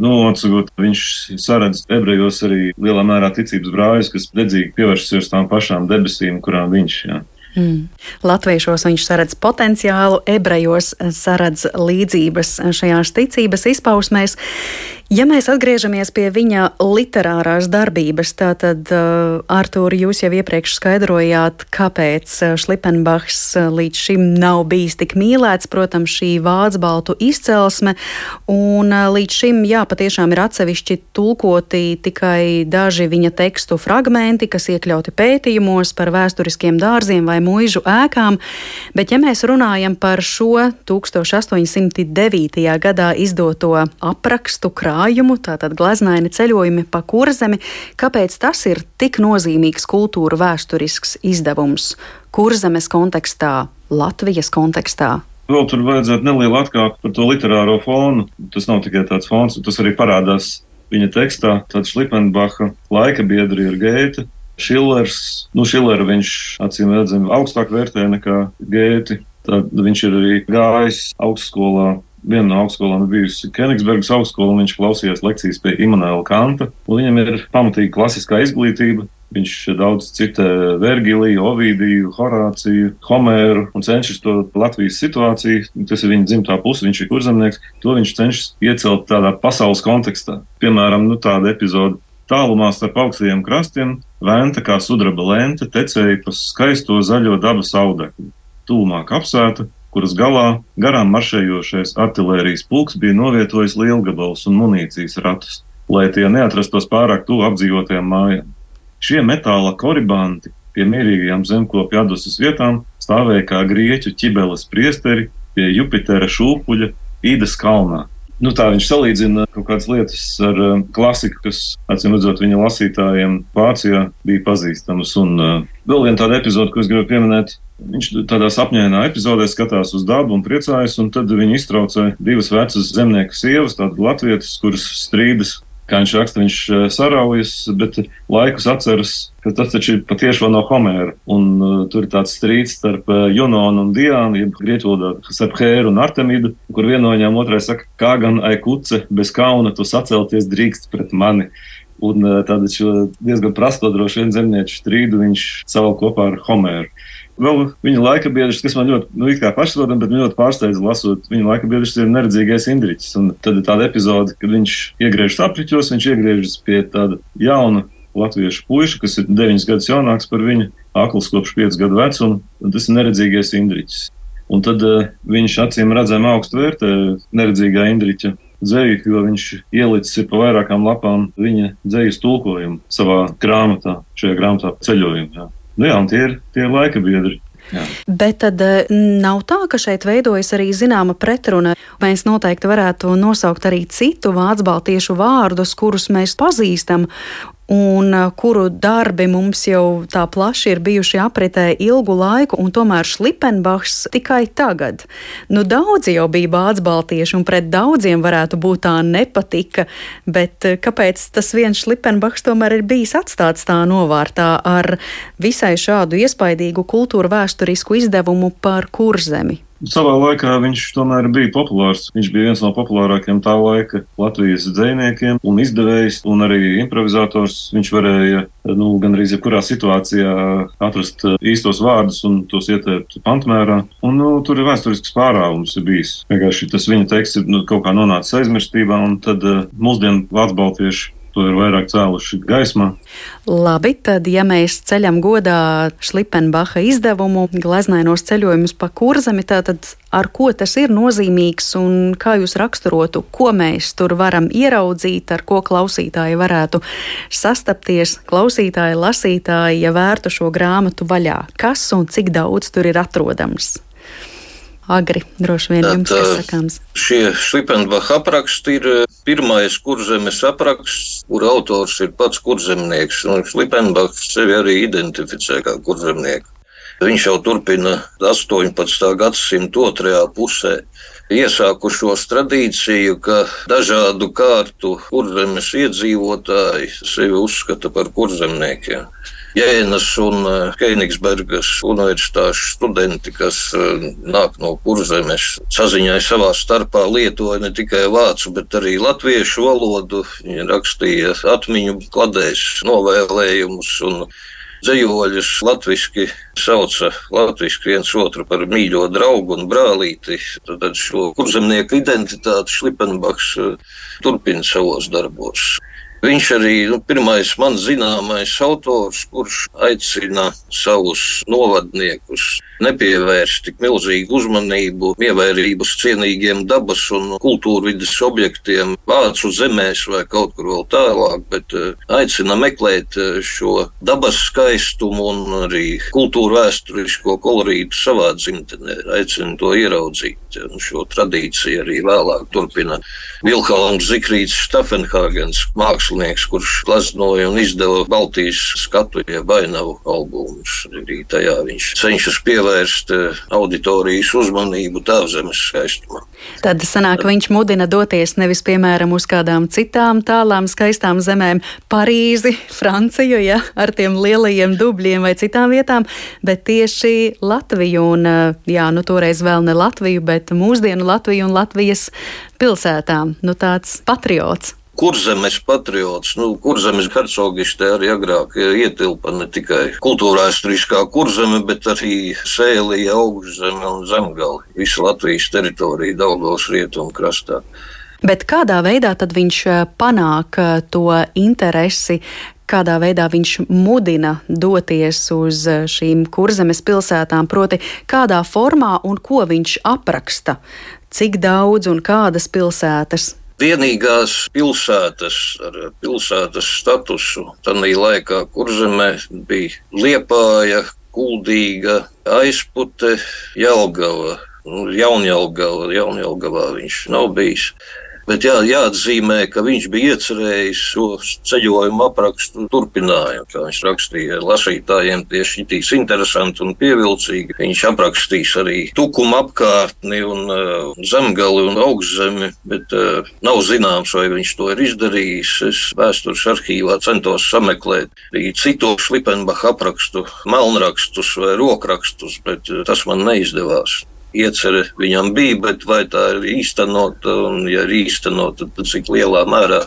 Nu, atsagot, viņš saredz ebrejos arī lielā mērā ticības brāļus, kas dedzīgi pievēršas tām pašām debesīm, kurām viņš ir. Mm. Latviešos viņš saredz potenciālu, ebrejos saredz līdzības šajās ticības izpausmēs. Ja mēs atgriežamies pie viņa literārās darbības, tad, uh, Artur, jūs jau iepriekš skaidrojāt, kāpēc Šlipenbachs uh, līdz šim nav bijis tik mīlēts. Protams, šī vācu baltu izcelsme, un uh, līdz šim, jā, patiešām ir atsevišķi tulkoti tikai daži viņa tekstu fragmenti, kas iekļauti pētījumos par vēsturiskiem dārziem vai mūžu ēkām. Bet, ja mēs runājam par šo 1809. gadā izdoto aprakstu krājumu, krājumu, tātad glaznaini ceļojumi pa kurzemi. Kāpēc tas ir tik nozīmīgs kultūra vēsturisks izdevums kurzemes kontekstā, Latvijas kontekstā? Vēl tur vajadzētu nelielu atkāpi par to literāro fonu. Tas nav tikai tāds fons, tas arī parādās viņa tekstā. Tad Šlipenbacha laika biedri ir Gēta, Šillers. Nu, Šilleru viņš acīm redzami augstāk vērtē nekā Gēti. Tad viņš ir arī gājis augstskolā viena no augstskolām bijusi Kenigsburgas augstskola, un viņš klausījās lekcijas pie Imants Kanta. Viņam ir pamatīga klasiskā izglītība. Viņš daudz citē Vergiliju, Ovidiju, Horāciju, Homēru un cenšas to Latvijas situāciju. Tas ir viņa dzimtā puse, viņš ir kurzemnieks. To viņš cenšas iecelt tādā pasaules kontekstā. Piemēram, nu, tāda epizode. Tālumā starp augstajiem krastiem vēnta kā sudraba lente tecēja pa skaisto zaļo dabas audeklu. Tūmā kapsēta, kuras galā garām maršējošais artērijas pulks bija novietojis lielgabalus un munīcijas ratus, lai tie neatrastos pārāk tuvu apdzīvotajām mājām. Šie metāla koribanti pie mierīgajām zemkopju atdusmas vietām stāvēja kā grieķu ķibeles priesteri pie Jupitera šūpuļa Īdas kalnā. Nu, tā viņš salīdzina kaut kādas lietas ar uh, klasiku, kas, acīm redzot, viņa lasītājiem Vācijā bija pazīstamas. Un uh, vēl viena tāda epizode, ko es gribu pieminēt, Viņš tādā sapņainā epizodē skatās uz dabu un priecājas, un tad viņi iztraucē divas vecas zemnieku sievas, tādas latvietas, kuras strīdas. Kā viņš raksta, viņš eh, saraujas, bet laikus atceras, ka tas taču ir patiešām no Homēra. Un uh, tur ir tāds strīds starp uh, Junonu un Diānu, jeb grieķu valodā starp Hēru un Artemidu, kur viena no viņām otrai saka, kā gan aikuce bez kauna tu sacelties drīkst pret mani. Un uh, tādu diezgan prasto droši vien zemnieču strīdu viņš savu kopā ar Homēru. Vēl viņa laika biedrs, kas man ļoti, nu, kā pašsaprotam, bet ļoti pārsteidza lasot, viņa laika biedrs ir neredzīgais Indriķis. Un tad ir tāda epizode, kad viņš iegriežas apriķos, viņš iegriežas pie tāda jauna latviešu puika, kas ir 9 gadus jaunāks par viņu, akls kopš 5 gadu vecuma, un tas ir neredzīgais Indriķis. Un tad uh, viņš acīm redzami augstu vērtē neredzīgā Indriķa dzēju, jo viņš ielicis pa vairākām lapām viņa dzējas tulkojumu savā grāmatā, šajā grāmatā ceļojumā. Nu jā, un tie ir, tie ir laika biedri. Jā. Bet tad eh, nav tā, ka šeit veidojas arī zināma pretruna. Mēs noteikti varētu nosaukt arī citu vācu baltiešu vārdus, kurus mēs pazīstam, un kuru darbi mums jau tā plaši ir bijuši apritē ilgu laiku, un tomēr Šlipenbachs tikai tagad. Nu, daudzi jau bija bācis baltieši, un pret daudziem varētu būt tā nepatika, bet kāpēc tas viens Šlipenbachs tomēr ir bijis atstāts tā novārtā ar visai šādu iespaidīgu kultūru vēsturisku izdevumu par kurzemi? Savā laikā viņš tomēr bija populārs. Viņš bija viens no populārākajiem tā laika Latvijas dziniekiem un izdevējs un arī improvizators. Viņš varēja nu, gandrīz jebkurā situācijā atrast īstos vārdus un tos ieteikt pantmērā. Un, nu, tur ir vēsturisks pārāvums ir bijis. Vienkārši tas viņa teksts ir nu, kaut kā nonācis aizmirstībā, un tad uh, mūsdienu vācu baltieši to ir vairāk cēluši gaismā. Labi, tad, ja mēs ceļam godā Šlipenbacha izdevumu, gleznainos ceļojumus pa kurzemi, tad ar ko tas ir nozīmīgs un kā jūs raksturotu, ko mēs tur varam ieraudzīt, ar ko klausītāji varētu sastapties, klausītāji, lasītāji, ja vērtu šo grāmatu vaļā? Kas un cik daudz tur ir atrodams? Agri. Droši vien jums tas sakāms. Šie Šlipenbacha apraksti ir pirmais kurzemes apraksts, kur autors ir pats kurzemnieks. Šlipenbachs sevi arī identificē kā kurzemnieku. Viņš jau turpina 18. gadsimta otrajā pusē iesākušos tradīciju, ka dažādu kārtu kurzemes iedzīvotāji sevi uzskata par kurzemniekiem. Jēnas un Keinigsbergas eh, universitāšu studenti, kas eh, nāk no kurzemes, saziņai savā starpā lietoja ne tikai vācu, bet arī latviešu valodu. Viņi rakstīja atmiņu kladēs, novēlējumus un dzējoļus latviski sauca latviski viens otru par mīļo draugu un brālīti. Tad šo kurzemnieku identitāti Šlipenbachs eh, turpina savos darbos. Viņš arī nu, pirmais man zināmais autors, kurš aicina savus novadniekus nepievērst tik milzīgu uzmanību ievērības cienīgiem dabas un kultūrvidas objektiem Vācu zemēs vai kaut kur vēl tālāk, bet eh, aicina meklēt eh, šo dabas skaistumu un arī kultūru vēsturisko kolorītu savā dzimtenē, aicina to ieraudzīt. Un šo tradīciju arī vēlāk turpina Vilhelms Zikrīts Stafenhāgens mākslinieks, kurš glaznoja un izdeva Baltijas skatu, jeb ainavu albumus. Arī tajā viņš cenšas pievērst eh, auditorijas uzmanību tēvzemes skaistumam. Tad sanāk, viņš mudina doties nevis, piemēram, uz kādām citām tālām skaistām zemēm, Parīzi, Franciju, ja, ar tiem lielajiem dubļiem vai citām vietām, bet tieši Latviju un, eh, jā, nu toreiz vēl ne Latviju, bet mūsdienu Latviju un Latvijas pilsētām. Nu tāds patriots kurzemes patriots. Nu, kurzemes hercogištē arī agrāk ietilpa ne tikai kultūrvēsturiskā kurzeme, bet arī sēlija, augšzeme un zemgali. Visa Latvijas teritorija Daugavas rietumu krastā. Bet kādā veidā tad viņš eh, panāk eh, to interesi, kādā veidā viņš mudina doties uz eh, šīm kurzemes pilsētām, proti, kādā formā un ko viņš apraksta, cik daudz un kādas pilsētas vienīgās pilsētas ar pilsētas statusu. Tanī laikā kurzemē bija Liepāja, Kuldīga, Aizpute, Jelgava. Nu, Jaunjelgava, Jaunjelgavā viņš nav bijis. Bet jā, jāatzīmē, ka viņš bija iecerējis šo ceļojumu aprakstu turpinājumu. Kā viņš rakstīja lasītājiem, tieši šīs interesanti un pievilcīgi. Viņš aprakstīs arī tukumu apkārtni un uh, zemgali un augšzemi, bet uh, nav zināms, vai viņš to ir izdarījis. Es vēstures arhīvā centos sameklēt arī citu Šlipenbacha aprakstu, melnrakstus vai rokrakstus, bet uh, tas man neizdevās iecerē viņam bija, bet vai tā ir īstenota, un ja ir īstenota, tad cik lielā mērā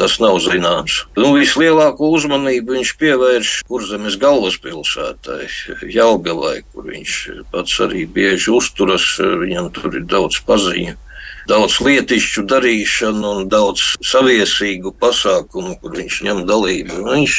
tas nav zināms. Nu, vislielāko uzmanību viņš pievērš kurzemes galvaspilsētai, Jelgavai, kur viņš pats arī bieži uzturas, viņam tur ir daudz paziņu daudz lietišķu darīšanu un daudz saviesīgu pasākumu, kur viņš ņem dalību. Viņš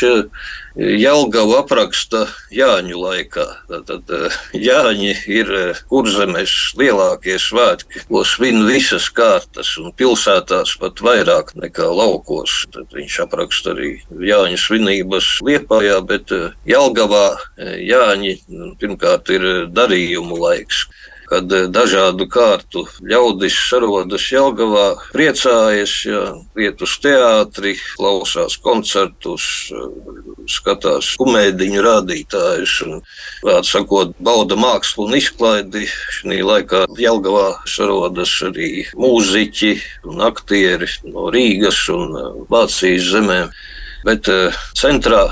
eh, Jelgavu apraksta Jāņu laikā. Tad eh, Jāņi ir eh, kurzemes lielākie svētki, ko svin visas kārtas un pilsētās pat vairāk nekā laukos. Tad viņš apraksta arī Jāņu svinības Liepājā, bet Jelgavā Jāņi nu, pirmkārt ir darījumu laiks kad eh, dažādu kārtu ļaudis sarodas Jelgavā, priecājas, ja, iet uz teātri, klausās koncertus, eh, skatās komēdiņu rādītājus un, vārds sakot, bauda mākslu un izklaidi. Šī laikā Jelgavā sarodas arī mūziķi un aktieri no Rīgas un eh, Vācijas zemēm. Bet centrā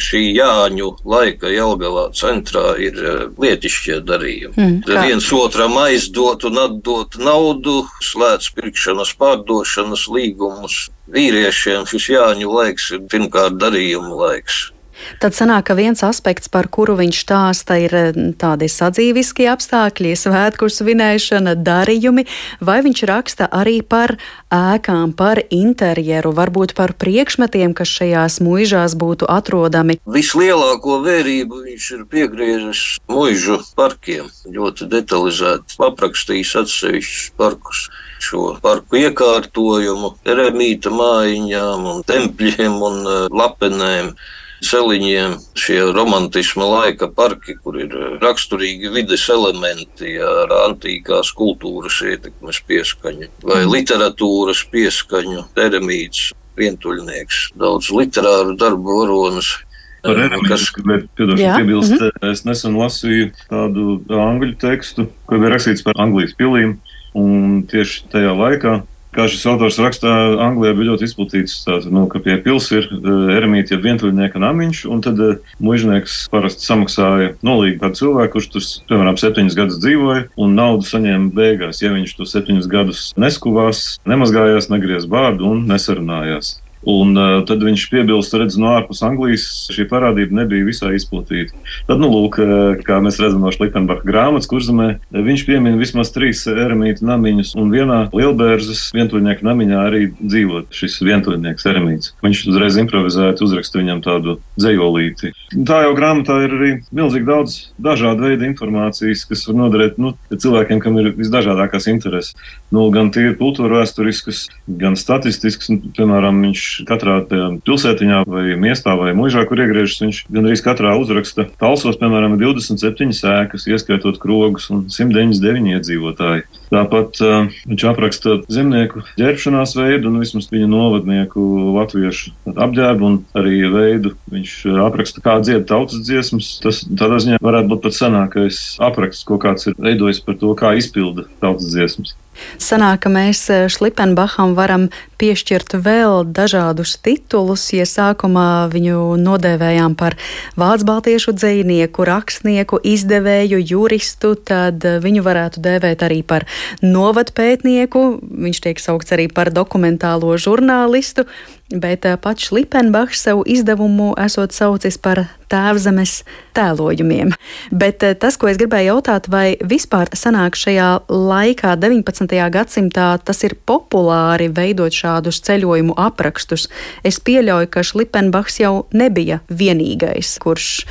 šī Jāņu laika Jelgavā centrā ir eh, lietišķie darījumi. Mm, kā? viens otram aizdot un atdot naudu, slēdz pirkšanas, pārdošanas līgumus. Vīriešiem šis Jāņu laiks ir pirmkārt darījumu laiks. Tad sanāk, ka viens aspekts, par kuru viņš stāsta, ir eh, tādi sadzīviskie apstākļi, svētku svinēšana, darījumi, vai viņš raksta arī par ēkām, par interjeru, varbūt par priekšmetiem, kas šajās muižās būtu atrodami. Vislielāko vērību viņš ir piegriežis muižu parkiem, ļoti detalizēti aprakstījis atsevišķus parkus. Šo parku iekārtojumu, eremīta mājiņām un tempļiem un eh, lapenēm celiņiem, šie romantisma laika parki, kur ir eh, raksturīgi vides elementi ar antīkās kultūras ietekmes pieskaņu vai mm. literatūras pieskaņu, eremīts, vientuļnieks, daudz literāru darbu varonas. Par eremītisku, bet, piedošana, piebilst, mm -hmm. es nesen lasīju tādu angļu tekstu, kur bija rakstīts par Anglijas pilīm, un tieši tajā laikā kā šis autors rakstā, Anglijā bija ļoti izplatīts, tātad, nu, ka pie pils ir uh, eremīti, ja vientuļnieka namiņš, un tad uh, mužnieks parasti samaksāja nolīgu kādu cilvēku, kurš tur, piemēram, septiņus gadus dzīvoja, un naudu saņēma beigās, ja viņš to septiņus gadus neskuvās, nemazgājās, negriez bārdu un nesarunājās. Un uh, tad viņš piebilst, redz, no ārpus Anglijas šī parādība nebija visai izplatīta. Tad, nu, lūk, uh, kā mēs redzam no Šlipenbacha grāmatas, kurzemē, viņš piemin vismaz trīs eremītu namiņus, un vienā lielbērzes vientuļnieku namiņā arī dzīvot šis vientuļnieks eremīts. Viņš uzreiz improvizēja, uzraksta viņam tādu dzējolīti. Tā jau grāmatā ir arī milzīgi daudz dažādu veidu informācijas, kas var noderēt nu, cilvēkiem, kam ir visdažādākās intereses. Nu, gan tie ir kultūra vēsturiskas, gan statistiskas, nu, piemēram, viņš katrā pilsētiņā vai miestā vai mūžā, kur iegriežas, viņš gandrīz katrā uzraksta talsos, piemēram, 27 sēkas, ieskaitot krogus un 199 iedzīvotāji. Tāpat uh, viņš apraksta zemnieku ģērbšanās veidu un vismaz viņa novadnieku latviešu apģērbu un arī veidu. Viņš apraksta, kā dzied tautas dziesmas. Tas tādā ziņā varētu būt pat senākais apraksts, ko kāds ir veidojis par to, kā izpilda tautas dziesmas. Sanāk, ka mēs eh, Šlipenbacham varam piešķirt vēl dažādus titulus. Ja sākumā viņu nodēvējām par vācu baltiešu dzinieku, rakstnieku, izdevēju, juristu, tad eh, viņu varētu dēvēt arī par novadpētnieku. Viņš tiek saukts arī par dokumentālo žurnālistu bet eh, pats Lipenbachs savu izdevumu esot saucis par tēvzemes tēlojumiem. Bet eh, tas, ko es gribēju jautāt, vai vispār sanāk šajā laikā, 19. gadsimtā, tas ir populāri veidot šādus ceļojumu aprakstus. Es pieļauju, ka Lipenbachs jau nebija vienīgais, kurš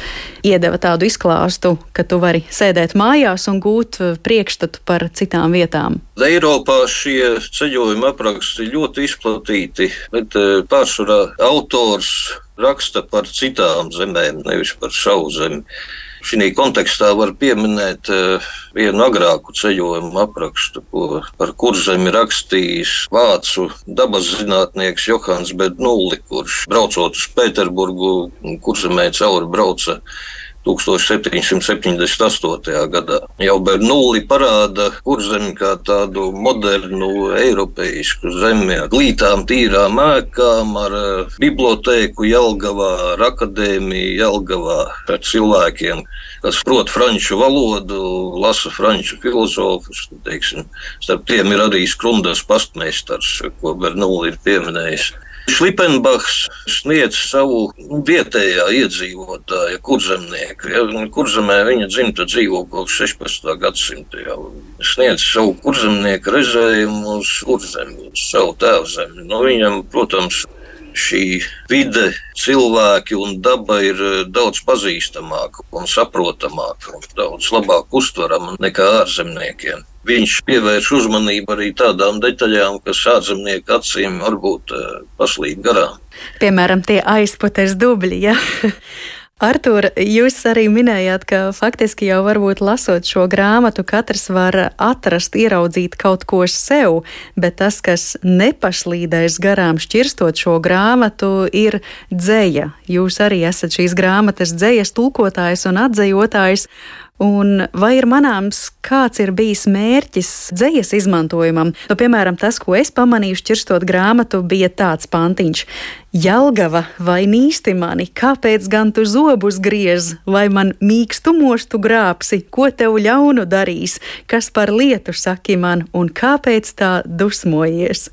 iedeva tādu izklāstu, ka tu vari sēdēt mājās un gūt eh, priekšstatu par citām vietām. Eiropā šie ceļojuma apraksti ļoti izplatīti, bet pārsvarā autors raksta par citām zemēm, nevis par savu zemi. Šī kontekstā var pieminēt uh, vienu agrāku ceļojumu aprakstu, ko par kurzemi rakstījis vācu dabas zinātnieks Johans Bednulli, kurš braucot uz Pēterburgu, kurzemē cauri brauca 1778. gadā. Jau Bernūli parāda kurzemi kā tādu modernu, eiropeisku zemi ar glītām, tīrām ēkām, ar eh, bibliotēku Jelgavā, ar akadēmiju Jelgavā, ar cilvēkiem, kas prot franču valodu, lasa franču filozofus. Teiksim. Starp tiem ir arī Skrundas pastmeistars, ko Bernūli ir pieminējis. Šlipenbachs sniedz savu vietējā iedzīvotāja kurzemnieku. Ja, kurzemē viņa dzimta dzīvo kopš 16. gadsimta jau sniedz savu kurzemnieku rezējumu uz kurzemi, uz savu tēvzemi. Nu, viņam, protams, šī vide, cilvēki un daba ir eh, daudz pazīstamāka un saprotamāka un daudz labāk uztverama nekā ārzemniekiem viņš pievērš uzmanību arī tādām detaļām, kas ārzemnieku acīm varbūt uh, paslīd garām. Piemēram, tie aizputes dubļi. Ja? [laughs] Artur, jūs arī minējāt, ka faktiski jau varbūt lasot šo grāmatu, katrs var atrast, ieraudzīt kaut ko sev, bet tas, kas nepaslīdēs garām šķirstot šo grāmatu, ir dzēja. Jūs arī esat šīs grāmatas dzējas tulkotājs un atzējotājs. Un vai ir manāms, kāds ir bijis mērķis dzējas izmantojumam? Nu, piemēram, tas, ko es pamanīju, šķirstot grāmatu, bija tāds pantiņš. Jelgava vai nīsti mani, kāpēc gan tu zobus griez, vai man mīkstumos tu grābsi, ko tev ļaunu darīs, kas par lietu saki man un kāpēc tā dusmojies?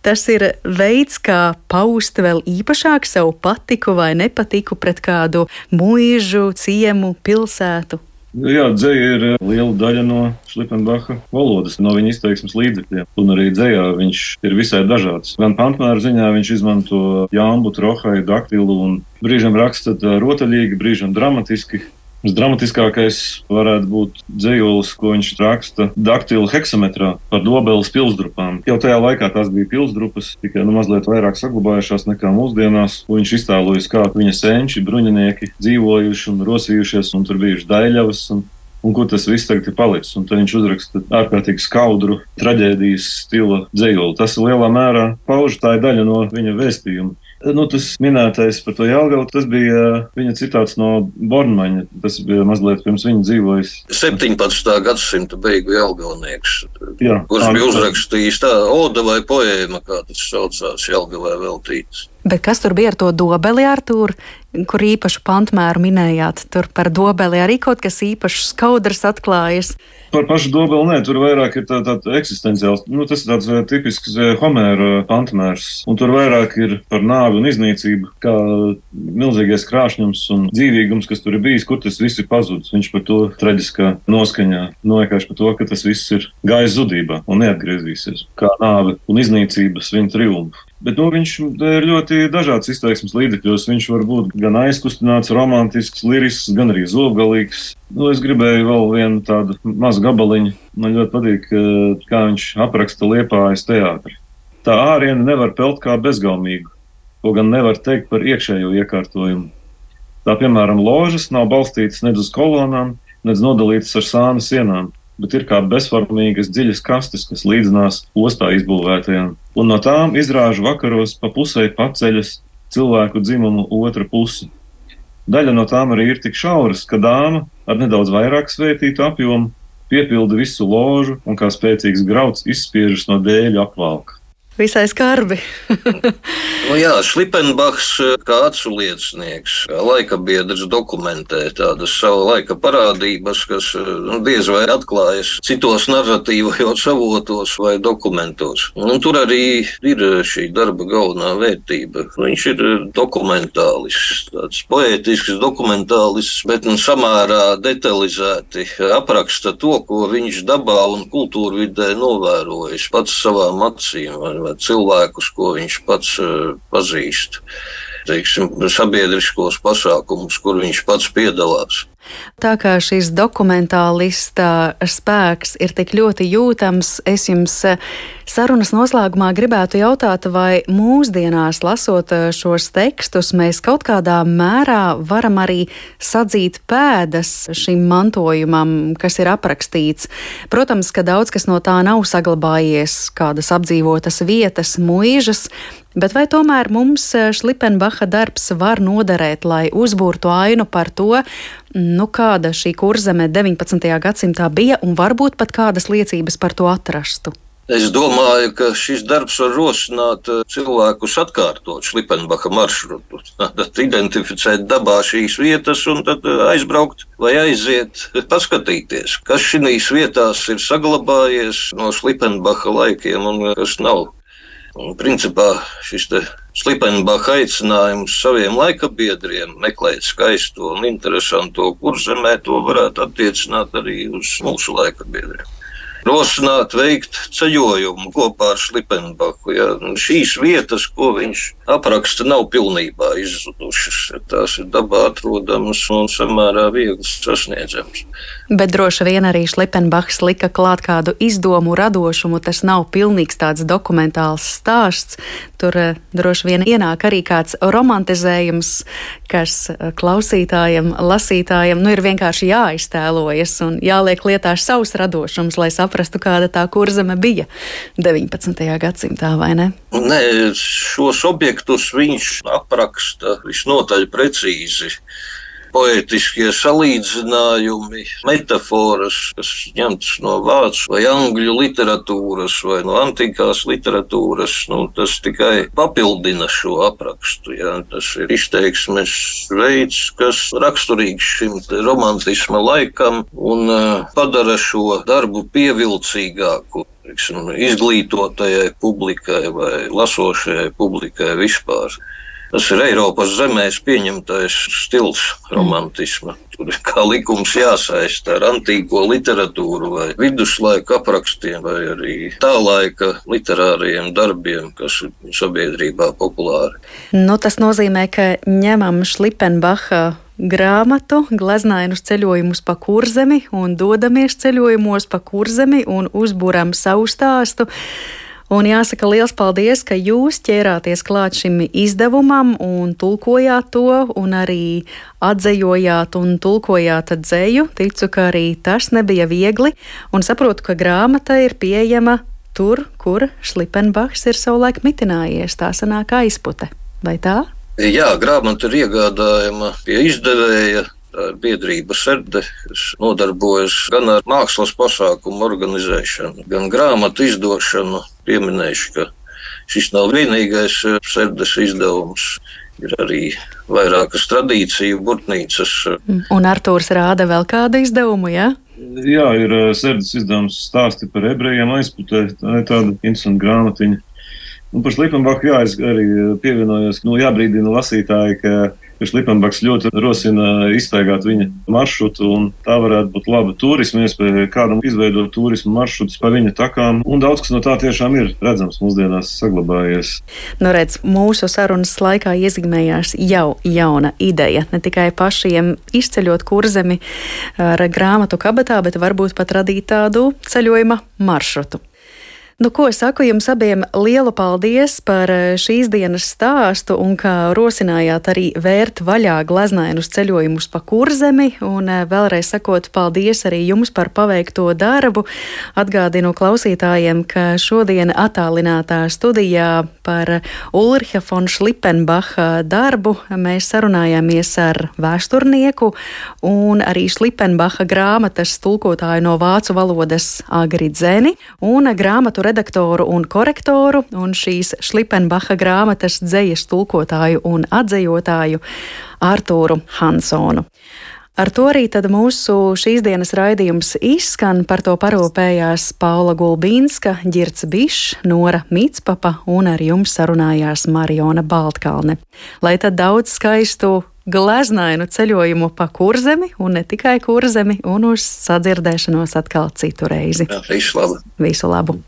Tas ir veids, kā paust vēl īpašāk savu patiku vai nepatiku pret kādu mūžu, ciemu, pilsētu. Jā, dzēja ir eh, liela daļa no Šlipenbacha valodas, no viņa izteiksmes līdzekļiem. Un arī dzējā viņš ir visai dažāds. Gan pantmēra ziņā viņš izmanto jāmbu, trohai, daktilu un brīžiem raksta rotaļīgi, brīžiem dramatiski. Visdramatiskākais varētu būt dzējolis, ko viņš raksta daktīlu heksametrā par dobeles pilsdrupām. Jau tajā laikā tās bija pilsdrupas, tikai nu, mazliet vairāk saglabājušās nekā mūsdienās. Viņš iztēlojas, kā viņa senči, bruņinieki dzīvojuši un rosījušies, un tur bijuši daļļavas. Un un kur tas viss tagad ir palicis. Un tad viņš uzraksta ārkārtīgi skaudru traģēdijas stila dzējoli. Tas lielā mērā pauž tā daļa no viņa vēstījuma. Nu, tas minētais par to Jālgavu, tas bija uh, viņa citāts no Bornmaņa. Tas bija mazliet pirms viņa dzīvojas. 17. gadsimta beigu Jālgavnieks, Jā, kurš bija uzrakstījis tā oda vai poēma, kā tas saucās Jālgavai veltīts. Bet kas tur bija ar to dobeli, Artur, kur īpašu pantmēru minējāt? Tur par dobeli arī kaut kas īpašs skaudrs atklājas. Par pašu dobeli nē, tur vairāk ir tāds tā eksistenciāls. Nu, tas ir tāds eh, tipisks eh, Homēra pantmērs. Un tur vairāk ir par nāvi un iznīcību, kā milzīgais krāšņums un dzīvīgums, kas tur ir bijis, kur tas viss ir pazudis. Viņš par to traģiskā noskaņā noliekāš par to, ka tas viss ir gājis zudībā un neatgriezīsies. Kā nāve un iznīcības viņa triumfu. Bet nu, viņš ir ļoti dažāds izteiksmes līdzekļos. Viņš var būt gan aizkustināts, romantisks, lirisks, gan arī zobgalīgs. Nu, es gribēju vēl vienu tādu mazu gabaliņu. Man ļoti patīk, kā viņš apraksta liepājas teātri. Tā āriena nevar pelt kā bezgaumīgu, ko gan nevar teikt par iekšējo iekārtojumu. Tā, piemēram, ložas nav balstītas nedz uz kolonām, nedz nodalītas ar sānu sienām bet ir kā bezformīgas dziļas kastes, kas līdzinās ostā izbūvētajām, un no tām izrāžu vakaros pa pusē paceļas cilvēku dzimumu otra pusi. Daļa no tām arī ir tik šauras, ka dāma ar nedaudz vairāk svētītu apjomu piepilda visu ložu un kā spēcīgs grauds izspiežas no dēļu apvalka visai skarbi. [laughs] nu, jā, Šlipenbachs eh, kā acu liecinieks, kā laika biedrs dokumentē tādas savu laika parādības, kas eh, nu, diez vai atklājas citos narratīvajos avotos vai dokumentos. Un tur arī ir šī darba galvenā vērtība. Viņš ir dokumentālists, tāds poētisks dokumentālists, bet nu, samērā detalizēti apraksta to, ko viņš dabā un kultūrvidē novērojis pats savām acīm. Vai, cilvēkus, ko viņš pats eh, pazīst. Teiksim, sabiedriskos pasākumus, kur viņš pats piedalās. Tā kā šis dokumentālista spēks ir tik ļoti jūtams, es jums eh, sarunas noslēgumā gribētu jautāt, vai mūsdienās lasot eh, šos tekstus, mēs kaut kādā mērā varam arī sadzīt pēdas šim mantojumam, kas ir aprakstīts. Protams, ka daudz kas no tā nav saglabājies, kādas apdzīvotas vietas, mūžas, Bet vai tomēr mums eh, Šlipenbacha darbs var noderēt, lai uzbūrtu ainu par to, nu, kāda šī kurzeme 19. gadsimtā bija un varbūt pat kādas liecības par to atrastu? Es domāju, ka šis darbs var rosināt eh, cilvēkus atkārtot Šlipenbacha maršrutu, [laughs] tad identificēt dabā šīs vietas un tad eh, aizbraukt vai aiziet, [laughs] paskatīties, kas šīs vietās ir saglabājies no Šlipenbacha laikiem un kas nav. Un, principā šis Slipenbacha aicinājums saviem laikabiedriem meklēt skaisto un interesanto kurzemē, to varētu attiecināt arī uz mūsu laikabiedriem rosināt veikt ceļojumu kopā ar Slipenbaku. Ja? Šīs vietas, ko viņš apraksta, nav pilnībā izzudušas. Ja tās ir dabā atrodamas un samērā viegli sasniedzamas. Bet droši vien arī Slipenbachs lika klāt kādu izdomu radošumu. Tas nav pilnīgs tāds dokumentāls stāsts. Tur uh, droši vien ienāk arī kāds romantizējums, kas uh, klausītājiem, lasītājiem nu, ir vienkārši jāiztēlojas un jāliek lietā savs radošums, lai saprastu, kāda tā kurzeme bija 19. gadsimtā, vai ne? Nē, šos objektus viņš apraksta visnotaļ precīzi poetiskie salīdzinājumi, metafāras, kas ņemtas no vācu vai angļu literatūras vai no antikās literatūras. Nu, tas tikai papildina šo aprakstu. Ja? Tas ir izteiksmes veids, kas raksturīgs šim romantisma laikam un uh, padara šo darbu pievilcīgāku teiksim, izglītotajai publikai vai lasošajai publikai vispār. Tas ir Eiropas zemēs pieņemtais stils romantisma. Tur ir kā likums jāsaista ar antīko literatūru vai viduslaika aprakstiem vai arī tā laika literāriem darbiem, kas ir sabiedrībā populāri. Nu, tas nozīmē, ka ņemam Šlipenbacha grāmatu, gleznainus ceļojumus pa kurzemi un dodamies ceļojumos pa kurzemi un uzburam savu stāstu. Un jāsaka liels paldies, ka jūs ķērāties klāt šim izdevumam un tulkojāt to, un arī atzējojāt un tulkojāt dzēju. Ticu, ka arī tas nebija viegli, un saprotu, ka grāmata ir pieejama tur, kur Šlipenbachs ir savulaik mitinājies. Tā sanāk aizpute, vai tā? Jā, grāmata ir iegādājama pie izdevēja biedrība Serde, nodarbojas gan ar mākslas pasākumu organizēšanu, gan grāmatu izdošanu. Pieminēšu, ka šis nav vienīgais Serdes izdevums. Ir arī vairākas tradīciju burtnīcas. Un Artūrs rāda vēl kādu izdevumu, jā? Ja? Jā, ir sērijas izdevums stāsti par ebrejiem aizputē. Tā ir tāda interesanta grāmatiņa. Un par Slipenbaku jā, es arī pievienojos. Nu, jābrīdina lasītāji, ka Kurš Lipenbaks ļoti rosina iztaigāt viņa maršrutu, un tā varētu būt laba turisma iespēja kādam izveidot turismu maršrutus pa viņa takām. Un daudz kas no tā tiešām ir redzams mūsdienās saglabājies. Nu, redz, mūsu sarunas laikā iezīmējās jau jauna ideja. Ne tikai pašiem izceļot kurzemi ar grāmatu kabatā, bet varbūt pat radīt tādu ceļojuma maršrutu. Nu, ko saku jums abiem lielu paldies par eh, šīs dienas stāstu un ka rosinājāt arī vērt vaļā gleznainus ceļojumus pa kurzemi. Un eh, vēlreiz sakot paldies arī jums par paveikto darbu. Atgādinu klausītājiem, ka šodien attālinātā studijā par Ulriha von Šlipenbacha darbu mēs sarunājāmies ar vēsturnieku un arī Šlipenbacha grāmatas tulkotāju no vācu valodas Agri Dzeni un grāmatu redaktoru un korektoru, un šīs Šlipenbacha grāmatas dzējas tulkotāju un atzējotāju Artūru Hansonu. Ar to arī mūsu šīs dienas raidījums izskan. Par to parūpējās Paula Gulbīnska, Girts Bišs, Nora Mitspapa un ar jums sarunājās Mariona Baltkalne. Lai tad daudz skaistu gleznainu ceļojumu pa kurzemi, un ne tikai kurzemi, un uz sadzirdēšanos atkal citu reizi. Jā, visu labu! Visu labu!